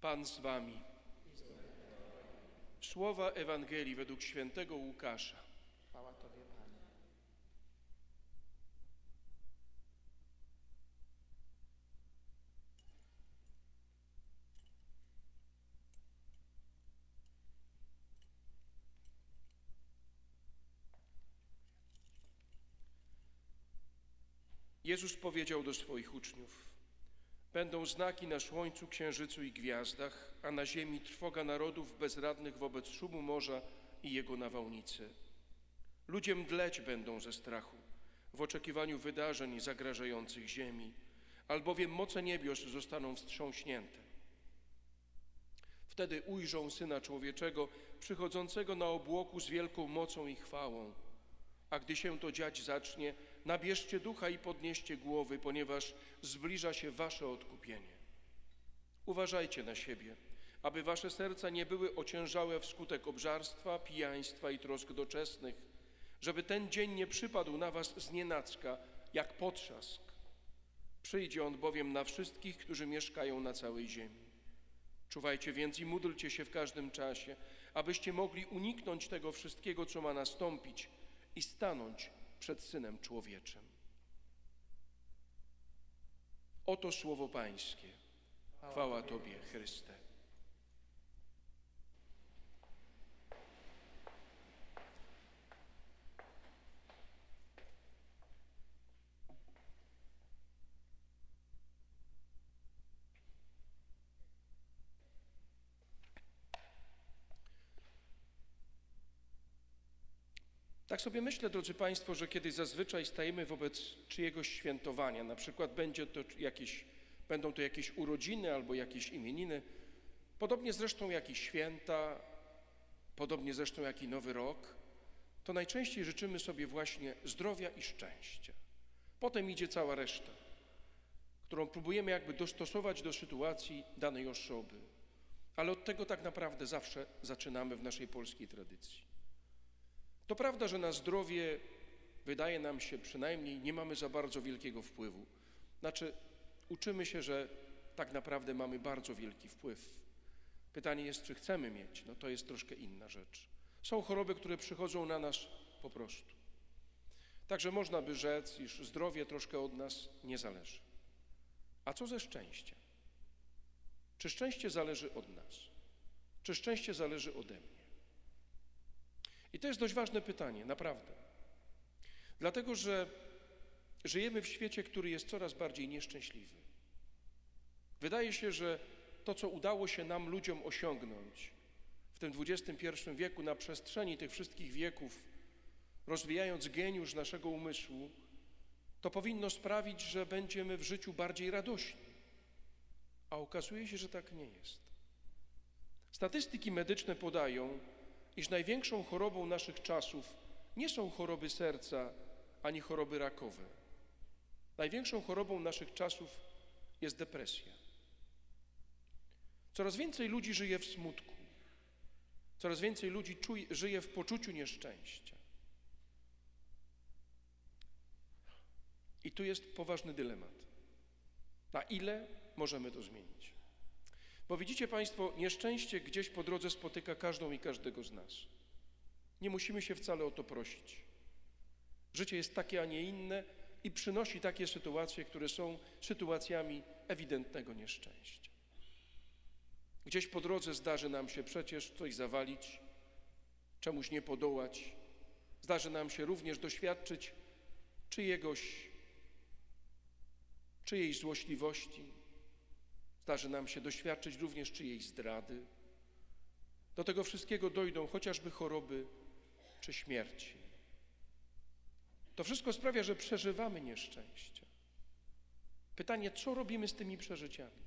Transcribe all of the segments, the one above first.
Pan z wami. Słowa Ewangelii według świętego Łukasza. Jezus powiedział do swoich uczniów: Będą znaki na słońcu, księżycu i gwiazdach, a na ziemi trwoga narodów bezradnych wobec szumu morza i jego nawałnicy. Ludzie mdleć będą ze strachu w oczekiwaniu wydarzeń zagrażających ziemi, albowiem moce niebios zostaną wstrząśnięte. Wtedy ujrzą Syna Człowieczego przychodzącego na obłoku z wielką mocą i chwałą. A gdy się to dziać zacznie, nabierzcie ducha i podnieście głowy, ponieważ zbliża się wasze odkupienie. Uważajcie na siebie, aby wasze serca nie były ociężałe wskutek obżarstwa, pijaństwa i trosk doczesnych, żeby ten dzień nie przypadł na was z nienacka, jak potrzask. Przyjdzie on bowiem na wszystkich, którzy mieszkają na całej ziemi. Czuwajcie więc i módlcie się w każdym czasie, abyście mogli uniknąć tego wszystkiego, co ma nastąpić i stanąć przed Synem Człowieczym. Oto słowo Pańskie. Chwała Tobie, Chryste. Tak sobie myślę, drodzy Państwo, że kiedy zazwyczaj stajemy wobec czyjegoś świętowania, na przykład będzie to jakieś, będą to jakieś urodziny albo jakieś imieniny, podobnie zresztą jak i święta, podobnie zresztą jak i Nowy Rok, to najczęściej życzymy sobie właśnie zdrowia i szczęścia. Potem idzie cała reszta, którą próbujemy jakby dostosować do sytuacji danej osoby. Ale od tego tak naprawdę zawsze zaczynamy w naszej polskiej tradycji. To prawda, że na zdrowie wydaje nam się przynajmniej nie mamy za bardzo wielkiego wpływu. Znaczy, uczymy się, że tak naprawdę mamy bardzo wielki wpływ. Pytanie jest, czy chcemy mieć. No to jest troszkę inna rzecz. Są choroby, które przychodzą na nas po prostu. Także można by rzec, iż zdrowie troszkę od nas nie zależy. A co ze szczęściem? Czy szczęście zależy od nas? Czy szczęście zależy ode mnie? I to jest dość ważne pytanie, naprawdę. Dlatego, że żyjemy w świecie, który jest coraz bardziej nieszczęśliwy. Wydaje się, że to, co udało się nam, ludziom, osiągnąć w tym XXI wieku, na przestrzeni tych wszystkich wieków, rozwijając geniusz naszego umysłu, to powinno sprawić, że będziemy w życiu bardziej radośni. A okazuje się, że tak nie jest. Statystyki medyczne podają, iż największą chorobą naszych czasów nie są choroby serca ani choroby rakowe. Największą chorobą naszych czasów jest depresja. Coraz więcej ludzi żyje w smutku. Coraz więcej ludzi czuje, żyje w poczuciu nieszczęścia. I tu jest poważny dylemat. Na ile możemy to zmienić? Bo widzicie Państwo, nieszczęście gdzieś po drodze spotyka każdą i każdego z nas. Nie musimy się wcale o to prosić. Życie jest takie, a nie inne i przynosi takie sytuacje, które są sytuacjami ewidentnego nieszczęścia. Gdzieś po drodze zdarzy nam się przecież coś zawalić, czemuś nie podołać. Zdarzy nam się również doświadczyć czyjegoś, czyjejś złośliwości, Zdarzy nam się doświadczyć również czyjejś zdrady. Do tego wszystkiego dojdą chociażby choroby czy śmierci. To wszystko sprawia, że przeżywamy nieszczęście. Pytanie, co robimy z tymi przeżyciami?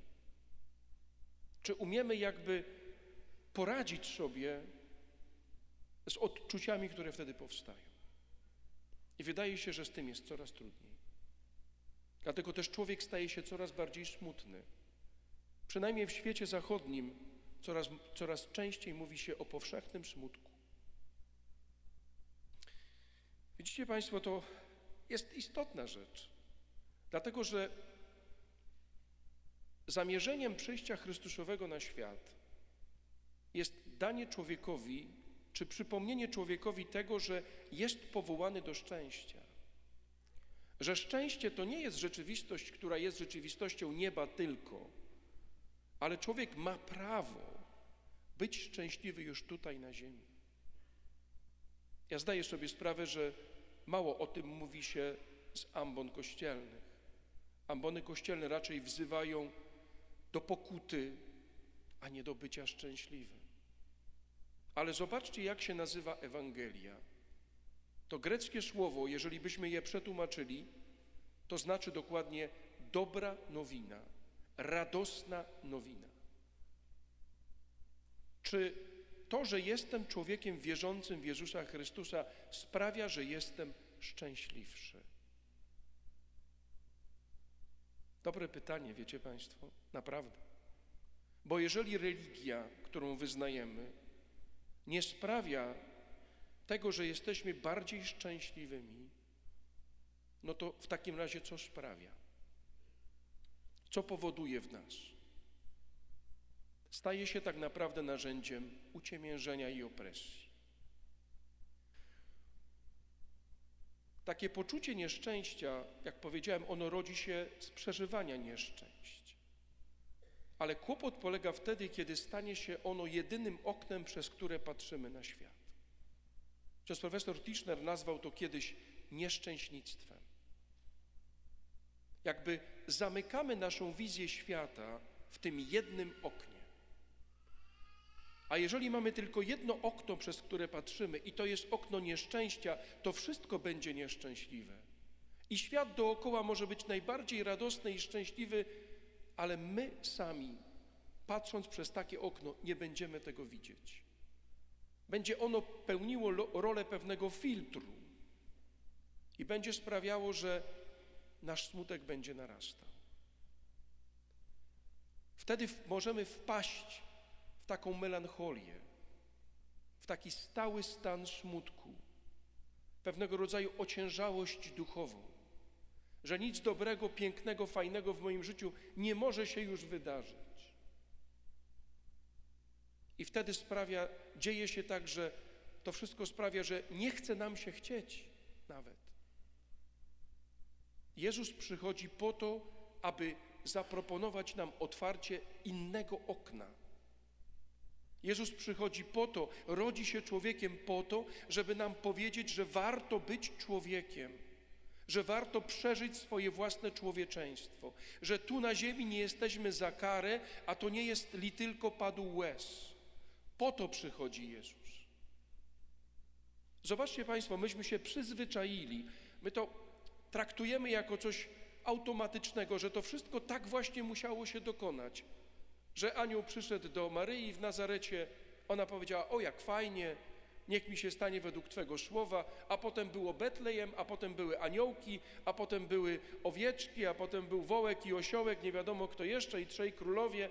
Czy umiemy jakby poradzić sobie z odczuciami, które wtedy powstają? I wydaje się, że z tym jest coraz trudniej. Dlatego też człowiek staje się coraz bardziej smutny. Przynajmniej w świecie zachodnim coraz, coraz częściej mówi się o powszechnym smutku. Widzicie Państwo, to jest istotna rzecz, dlatego że Zamierzeniem przyjścia Chrystusowego na świat jest danie człowiekowi, czy przypomnienie człowiekowi tego, że jest powołany do szczęścia. Że szczęście to nie jest rzeczywistość, która jest rzeczywistością nieba tylko, ale człowiek ma prawo być szczęśliwy już tutaj na ziemi. Ja zdaję sobie sprawę, że mało o tym mówi się z ambon kościelnych. Ambony kościelne raczej wzywają do pokuty, a nie do bycia szczęśliwym. Ale zobaczcie, jak się nazywa Ewangelia. To greckie słowo, jeżeli byśmy je przetłumaczyli, to znaczy dokładnie dobra nowina, radosna nowina. Czy to, że jestem człowiekiem wierzącym w Jezusa Chrystusa, sprawia, że jestem szczęśliwszy? Dobre pytanie, wiecie Państwo, naprawdę. Bo jeżeli religia, którą wyznajemy, nie sprawia tego, że jesteśmy bardziej szczęśliwymi, no to w takim razie co sprawia? Co powoduje w nas? Staje się tak naprawdę narzędziem uciemiężenia i opresji. Takie poczucie nieszczęścia, jak powiedziałem, ono rodzi się z przeżywania nieszczęść. Ale kłopot polega wtedy, kiedy stanie się ono jedynym oknem, przez które patrzymy na świat. Przez profesor Tischner nazwał to kiedyś nieszczęśnictwem. Jakby zamykamy naszą wizję świata w tym jednym oknie. A jeżeli mamy tylko jedno okno, przez które patrzymy, i to jest okno nieszczęścia, to wszystko będzie nieszczęśliwe. I świat dookoła może być najbardziej radosny i szczęśliwy, ale my sami, patrząc przez takie okno, nie będziemy tego widzieć. Będzie ono pełniło rolę pewnego filtru i będzie sprawiało, że nasz smutek będzie narastał. Wtedy możemy wpaść w taką melancholię, w taki stały stan smutku, pewnego rodzaju ociężałość duchową, że nic dobrego, pięknego, fajnego w moim życiu nie może się już wydarzyć. I wtedy sprawia, dzieje się tak, że to wszystko sprawia, że nie chce nam się chcieć nawet. Jezus przychodzi po to, aby zaproponować nam otwarcie innego okna. Jezus przychodzi po to, rodzi się człowiekiem po to, żeby nam powiedzieć, że warto być człowiekiem, że warto przeżyć swoje własne człowieczeństwo, że tu na ziemi nie jesteśmy za karę, a to nie jest li tylko padł łez. Po to przychodzi Jezus. Zobaczcie Państwo, myśmy się przyzwyczaili, my to traktujemy jako coś automatycznego, że to wszystko tak właśnie musiało się dokonać, że anioł przyszedł do Maryi w Nazarecie, ona powiedziała, o jak fajnie, niech mi się stanie według Twego słowa, a potem było Betlejem, a potem były aniołki, a potem były owieczki, a potem był wołek i osiołek, nie wiadomo kto jeszcze i trzej królowie,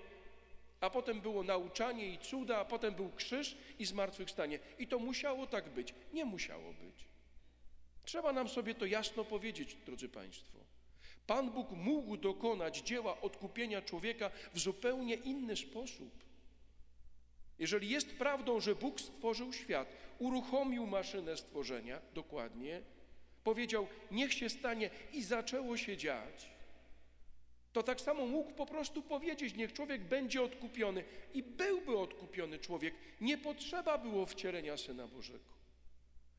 a potem było nauczanie i cuda, a potem był krzyż i zmartwychwstanie. I to musiało tak być. Nie musiało być. Trzeba nam sobie to jasno powiedzieć, drodzy Państwo. Pan Bóg mógł dokonać dzieła odkupienia człowieka w zupełnie inny sposób. Jeżeli jest prawdą, że Bóg stworzył świat, uruchomił maszynę stworzenia, dokładnie, powiedział, niech się stanie i zaczęło się dziać, to tak samo mógł po prostu powiedzieć, niech człowiek będzie odkupiony i byłby odkupiony człowiek. Nie potrzeba było wcielenia Syna Bożego.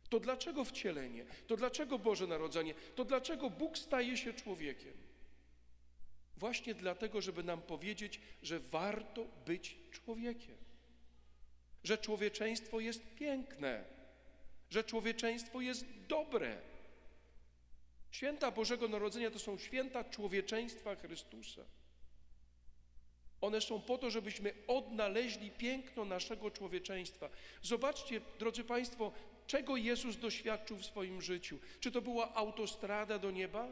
To dlaczego wcielenie? To dlaczego Boże Narodzenie? To dlaczego Bóg staje się człowiekiem? Właśnie dlatego, żeby nam powiedzieć, że warto być człowiekiem. Że człowieczeństwo jest piękne, że człowieczeństwo jest dobre Święta Bożego Narodzenia to są święta człowieczeństwa Chrystusa. One są po to, żebyśmy odnaleźli piękno naszego człowieczeństwa. Zobaczcie, drodzy Państwo, czego Jezus doświadczył w swoim życiu. Czy to była autostrada do nieba?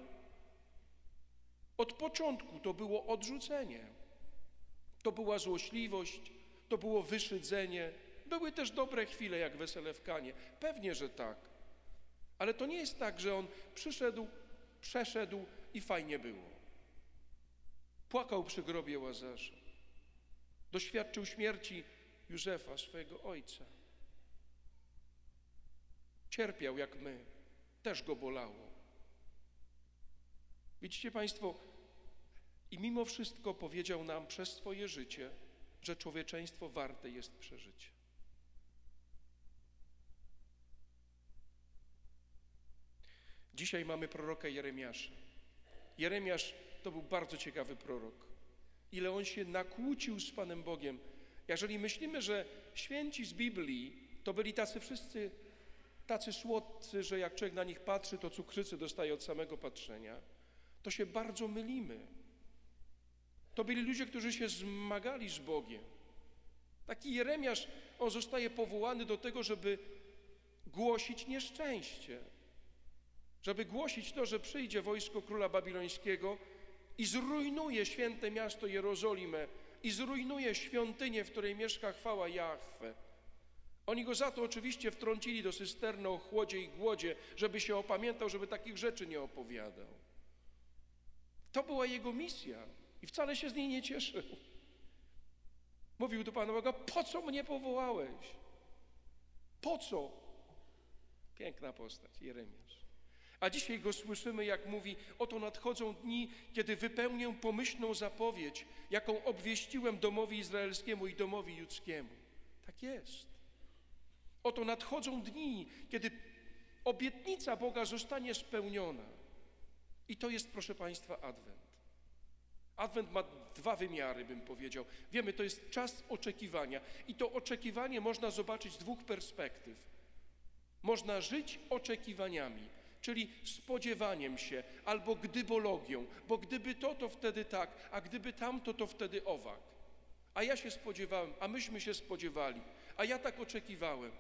Od początku to było odrzucenie, to była złośliwość, to było wyszydzenie. Były też dobre chwile, jak wesele w Kanie. Pewnie, że tak. Ale to nie jest tak, że on przyszedł, przeszedł i fajnie było. Płakał przy grobie Łazarza. Doświadczył śmierci Józefa, swojego ojca. Cierpiał jak my, też go bolało. Widzicie Państwo, i mimo wszystko powiedział nam przez swoje życie, że człowieczeństwo warte jest przeżycia. Dzisiaj mamy proroka Jeremiasza. Jeremiasz to był bardzo ciekawy prorok. Ile on się nakłócił z Panem Bogiem. Jeżeli myślimy, że święci z Biblii to byli tacy wszyscy, tacy słodcy, że jak człowiek na nich patrzy, to cukrzycy dostaje od samego patrzenia, to się bardzo mylimy. To byli ludzie, którzy się zmagali z Bogiem. Taki Jeremiasz, on zostaje powołany do tego, żeby głosić nieszczęście, żeby głosić to, że przyjdzie wojsko króla babilońskiego i zrujnuje święte miasto Jerozolimę i zrujnuje świątynię, w której mieszka chwała Jahwe. Oni go za to oczywiście wtrącili do cysterny o chłodzie i głodzie, żeby się opamiętał, żeby takich rzeczy nie opowiadał. To była jego misja i wcale się z niej nie cieszył. Mówił do Pana Boga, po co mnie powołałeś? Po co? Piękna postać, Jeremiasz. A dzisiaj go słyszymy, jak mówi: Oto nadchodzą dni, kiedy wypełnię pomyślną zapowiedź, jaką obwieściłem domowi izraelskiemu i domowi judzkiemu. Tak jest. Oto nadchodzą dni, kiedy obietnica Boga zostanie spełniona. I to jest, proszę Państwa, Adwent. Adwent ma dwa wymiary, bym powiedział. Wiemy, to jest czas oczekiwania. I to oczekiwanie można zobaczyć z dwóch perspektyw. Można żyć oczekiwaniami czyli spodziewaniem się, albo gdybologią, bo gdyby to, to wtedy tak, a gdyby tamto, to wtedy owak. A ja się spodziewałem, a myśmy się spodziewali, a ja tak oczekiwałem.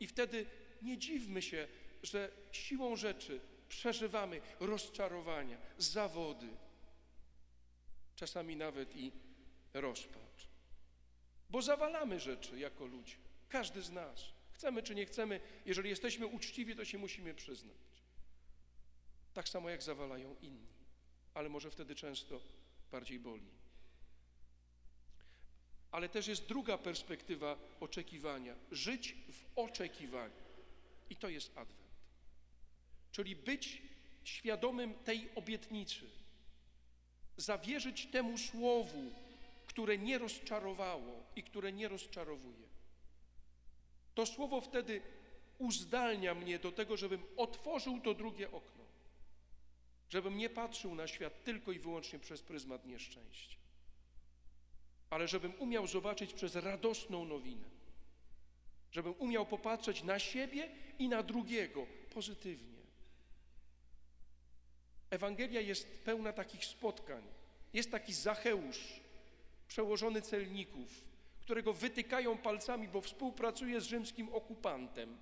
I wtedy nie dziwmy się, że siłą rzeczy przeżywamy rozczarowania, zawody, czasami nawet i rozpacz. Bo zawalamy rzeczy jako ludzie, każdy z nas. Chcemy czy nie chcemy, jeżeli jesteśmy uczciwi, to się musimy przyznać tak samo jak zawalają inni, ale może wtedy często bardziej boli. Ale też jest druga perspektywa oczekiwania żyć w oczekiwaniu. I to jest adwent. Czyli być świadomym tej obietnicy, zawierzyć temu słowu, które nie rozczarowało i które nie rozczarowuje. To słowo wtedy uzdalnia mnie do tego, żebym otworzył to drugie okno żebym nie patrzył na świat tylko i wyłącznie przez pryzmat nieszczęścia, ale żebym umiał zobaczyć przez radosną nowinę, żebym umiał popatrzeć na siebie i na drugiego pozytywnie. Ewangelia jest pełna takich spotkań. Jest taki Zacheusz, przełożony celników, którego wytykają palcami, bo współpracuje z rzymskim okupantem,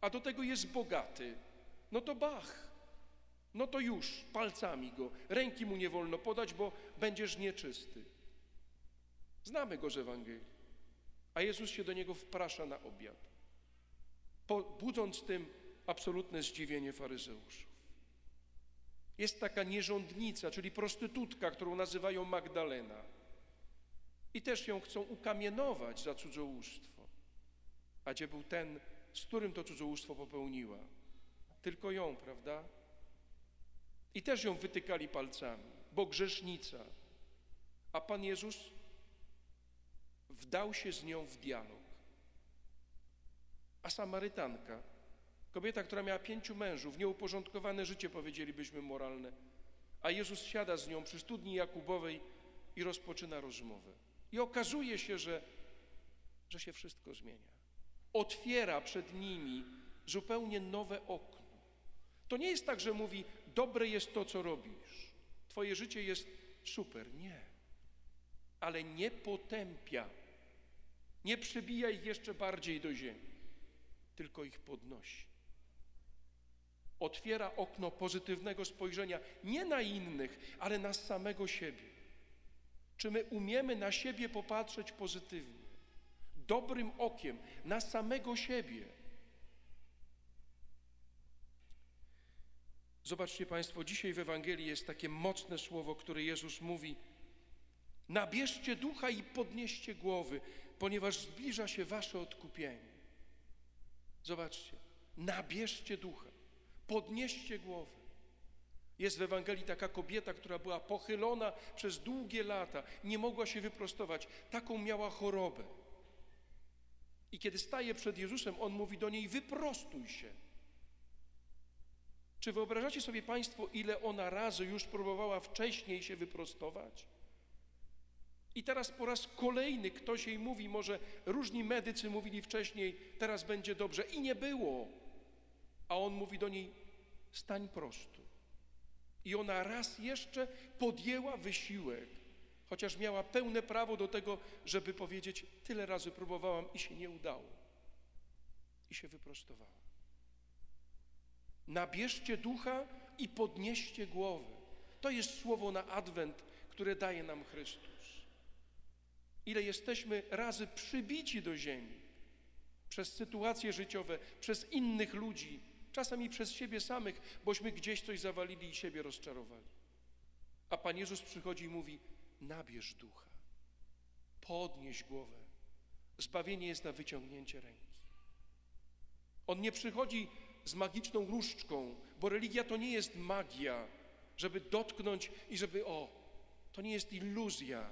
a do tego jest bogaty. No to Bach no to już palcami go, ręki mu nie wolno podać, bo będziesz nieczysty. Znamy go z Ewangelii, a Jezus się do niego wprasza na obiad, budząc tym absolutne zdziwienie faryzeuszów. Jest taka nierządnica, czyli prostytutka, którą nazywają Magdalena. I też ją chcą ukamienować za cudzołóstwo. A gdzie był ten, z którym to cudzołóstwo popełniła? Tylko ją, prawda? I też ją wytykali palcami, bo grzesznica. A Pan Jezus wdał się z nią w dialog. A Samarytanka, kobieta, która miała pięciu mężów, nieuporządkowane życie, powiedzielibyśmy, moralne, a Jezus siada z nią przy studni Jakubowej i rozpoczyna rozmowę. I okazuje się, że, że się wszystko zmienia. Otwiera przed nimi zupełnie nowe okno. To nie jest tak, że mówi, dobre jest to, co robisz. Twoje życie jest super. Nie. Ale nie potępia. Nie przybija ich jeszcze bardziej do ziemi, tylko ich podnosi. Otwiera okno pozytywnego spojrzenia nie na innych, ale na samego siebie. Czy my umiemy na siebie popatrzeć pozytywnie, dobrym okiem, na samego siebie? Zobaczcie Państwo, dzisiaj w Ewangelii jest takie mocne słowo, które Jezus mówi Nabierzcie ducha i podnieście głowy, ponieważ zbliża się wasze odkupienie. Zobaczcie, nabierzcie ducha, podnieście głowy. Jest w Ewangelii taka kobieta, która była pochylona przez długie lata, nie mogła się wyprostować, taką miała chorobę. I kiedy staje przed Jezusem, on mówi do niej: Wyprostuj się. Czy wyobrażacie sobie Państwo, ile ona razy już próbowała wcześniej się wyprostować? I teraz po raz kolejny ktoś jej mówi, może różni medycy mówili wcześniej, teraz będzie dobrze. I nie było. A on mówi do niej: stań prosto. I ona raz jeszcze podjęła wysiłek, chociaż miała pełne prawo do tego, żeby powiedzieć: Tyle razy próbowałam i się nie udało. I się wyprostowała. Nabierzcie ducha i podnieście głowy. To jest słowo na adwent, które daje nam Chrystus. Ile jesteśmy razy przybici do ziemi przez sytuacje życiowe, przez innych ludzi, czasami przez siebie samych, bośmy gdzieś coś zawalili i siebie rozczarowali. A Pan Jezus przychodzi i mówi: nabierz ducha, podnieś głowę. Zbawienie jest na wyciągnięcie ręki. On nie przychodzi z magiczną różdżką, bo religia to nie jest magia, żeby dotknąć i żeby o, to nie jest iluzja.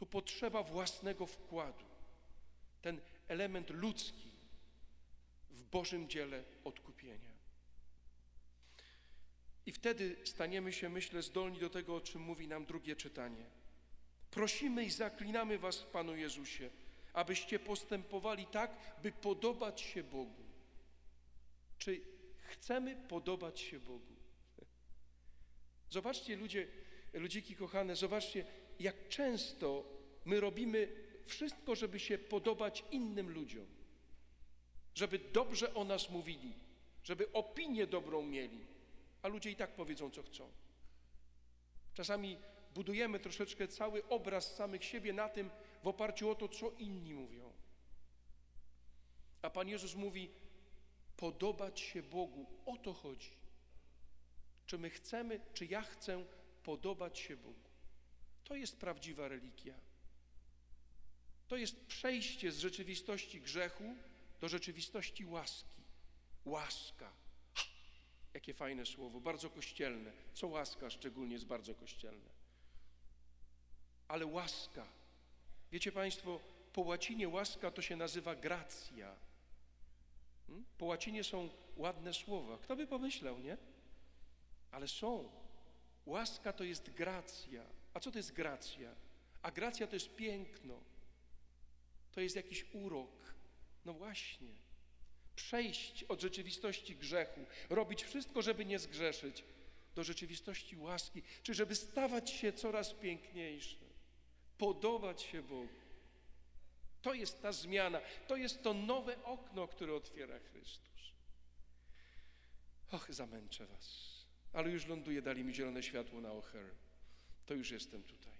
Tu potrzeba własnego wkładu. Ten element ludzki w Bożym dziele odkupienia. I wtedy staniemy się, myślę, zdolni do tego, o czym mówi nam drugie czytanie. Prosimy i zaklinamy Was, Panu Jezusie, abyście postępowali tak, by podobać się Bogu. Czy chcemy podobać się Bogu? Zobaczcie, ludzie, ludziki kochane, zobaczcie, jak często my robimy wszystko, żeby się podobać innym ludziom, żeby dobrze o nas mówili, żeby opinię dobrą mieli, a ludzie i tak powiedzą, co chcą. Czasami budujemy troszeczkę cały obraz samych siebie na tym, w oparciu o to, co inni mówią. A Pan Jezus mówi, podobać się Bogu. O to chodzi. Czy my chcemy, czy ja chcę podobać się Bogu? To jest prawdziwa religia. To jest przejście z rzeczywistości grzechu do rzeczywistości łaski. Łaska. Jakie fajne słowo, bardzo kościelne. Co łaska szczególnie jest bardzo kościelne. Ale łaska. Wiecie Państwo, po łacinie łaska to się nazywa gracja. Hmm? Po łacinie są ładne słowa. Kto by pomyślał, nie? Ale są. Łaska to jest gracja. A co to jest gracja? A gracja to jest piękno. To jest jakiś urok. No właśnie. Przejść od rzeczywistości grzechu, robić wszystko, żeby nie zgrzeszyć, do rzeczywistości łaski, czy żeby stawać się coraz piękniejsze, podobać się Bogu. To jest ta zmiana, to jest to nowe okno, które otwiera Chrystus. Och, zamęczę Was. Ale już ląduję, dali mi zielone światło na O'Hare. To już jestem tutaj.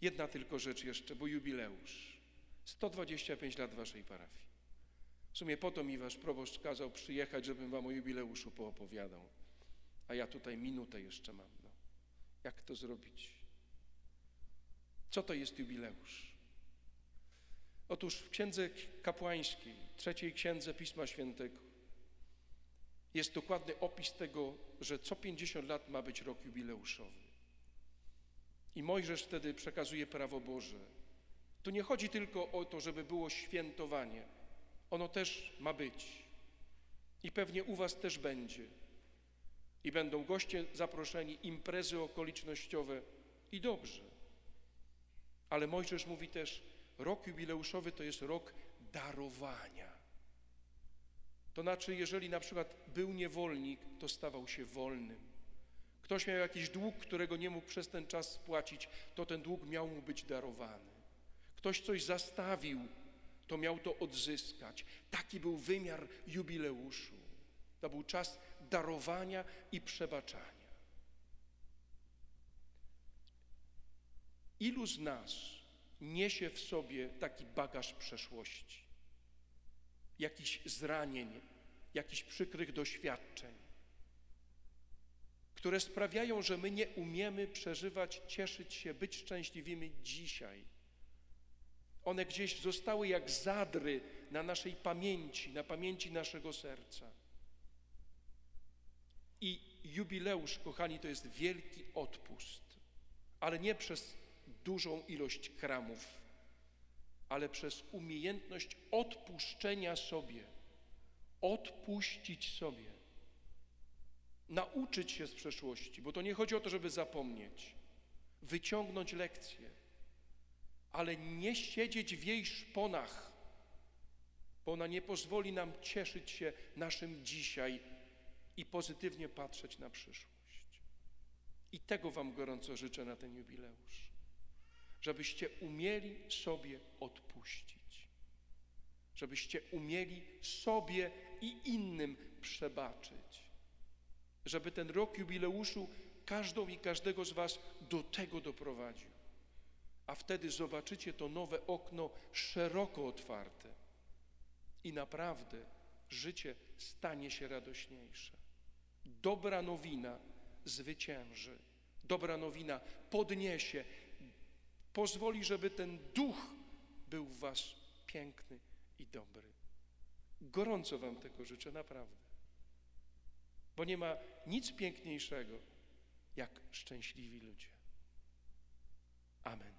Jedna tylko rzecz jeszcze, bo jubileusz. 125 lat Waszej parafii. W sumie po to mi Wasz proboszcz kazał przyjechać, żebym Wam o jubileuszu poopowiadał. A ja tutaj minutę jeszcze mam. No. Jak to zrobić? Co to jest jubileusz? Otóż w Księdze Kapłańskiej, trzeciej Księdze Pisma Świętego, jest dokładny opis tego, że co 50 lat ma być rok jubileuszowy. I Mojżesz wtedy przekazuje prawo Boże. Tu nie chodzi tylko o to, żeby było świętowanie. Ono też ma być. I pewnie u Was też będzie. I będą goście zaproszeni, imprezy okolicznościowe i dobrze. Ale Mojżesz mówi też, rok jubileuszowy to jest rok darowania. To znaczy, jeżeli na przykład był niewolnik, to stawał się wolnym. Ktoś miał jakiś dług, którego nie mógł przez ten czas spłacić, to ten dług miał mu być darowany. Ktoś coś zastawił, to miał to odzyskać. Taki był wymiar jubileuszu. To był czas darowania i przebaczania. Ilu z nas niesie w sobie taki bagaż przeszłości? jakichś zranień, jakichś przykrych doświadczeń. Które sprawiają, że my nie umiemy przeżywać, cieszyć się, być szczęśliwymi dzisiaj. One gdzieś zostały jak zadry na naszej pamięci, na pamięci naszego serca. I jubileusz, kochani, to jest wielki odpust, ale nie przez dużą ilość kramów, ale przez umiejętność odpuszczenia sobie, odpuścić sobie, nauczyć się z przeszłości, bo to nie chodzi o to, żeby zapomnieć, wyciągnąć lekcje, ale nie siedzieć w jej szponach, bo ona nie pozwoli nam cieszyć się naszym dzisiaj i pozytywnie patrzeć na przyszłość. I tego Wam gorąco życzę na ten jubileusz, żebyście umieli sobie odpuścić, żebyście umieli sobie i innym przebaczyć, żeby ten rok jubileuszu każdą i każdego z Was do tego doprowadził. A wtedy zobaczycie to nowe okno szeroko otwarte i naprawdę życie stanie się radośniejsze. Dobra nowina zwycięży. Dobra nowina podniesie, pozwoli, żeby ten duch był w Was piękny i dobry. Gorąco Wam tego życzę, naprawdę. Bo nie ma nic piękniejszego jak szczęśliwi ludzie. Amen.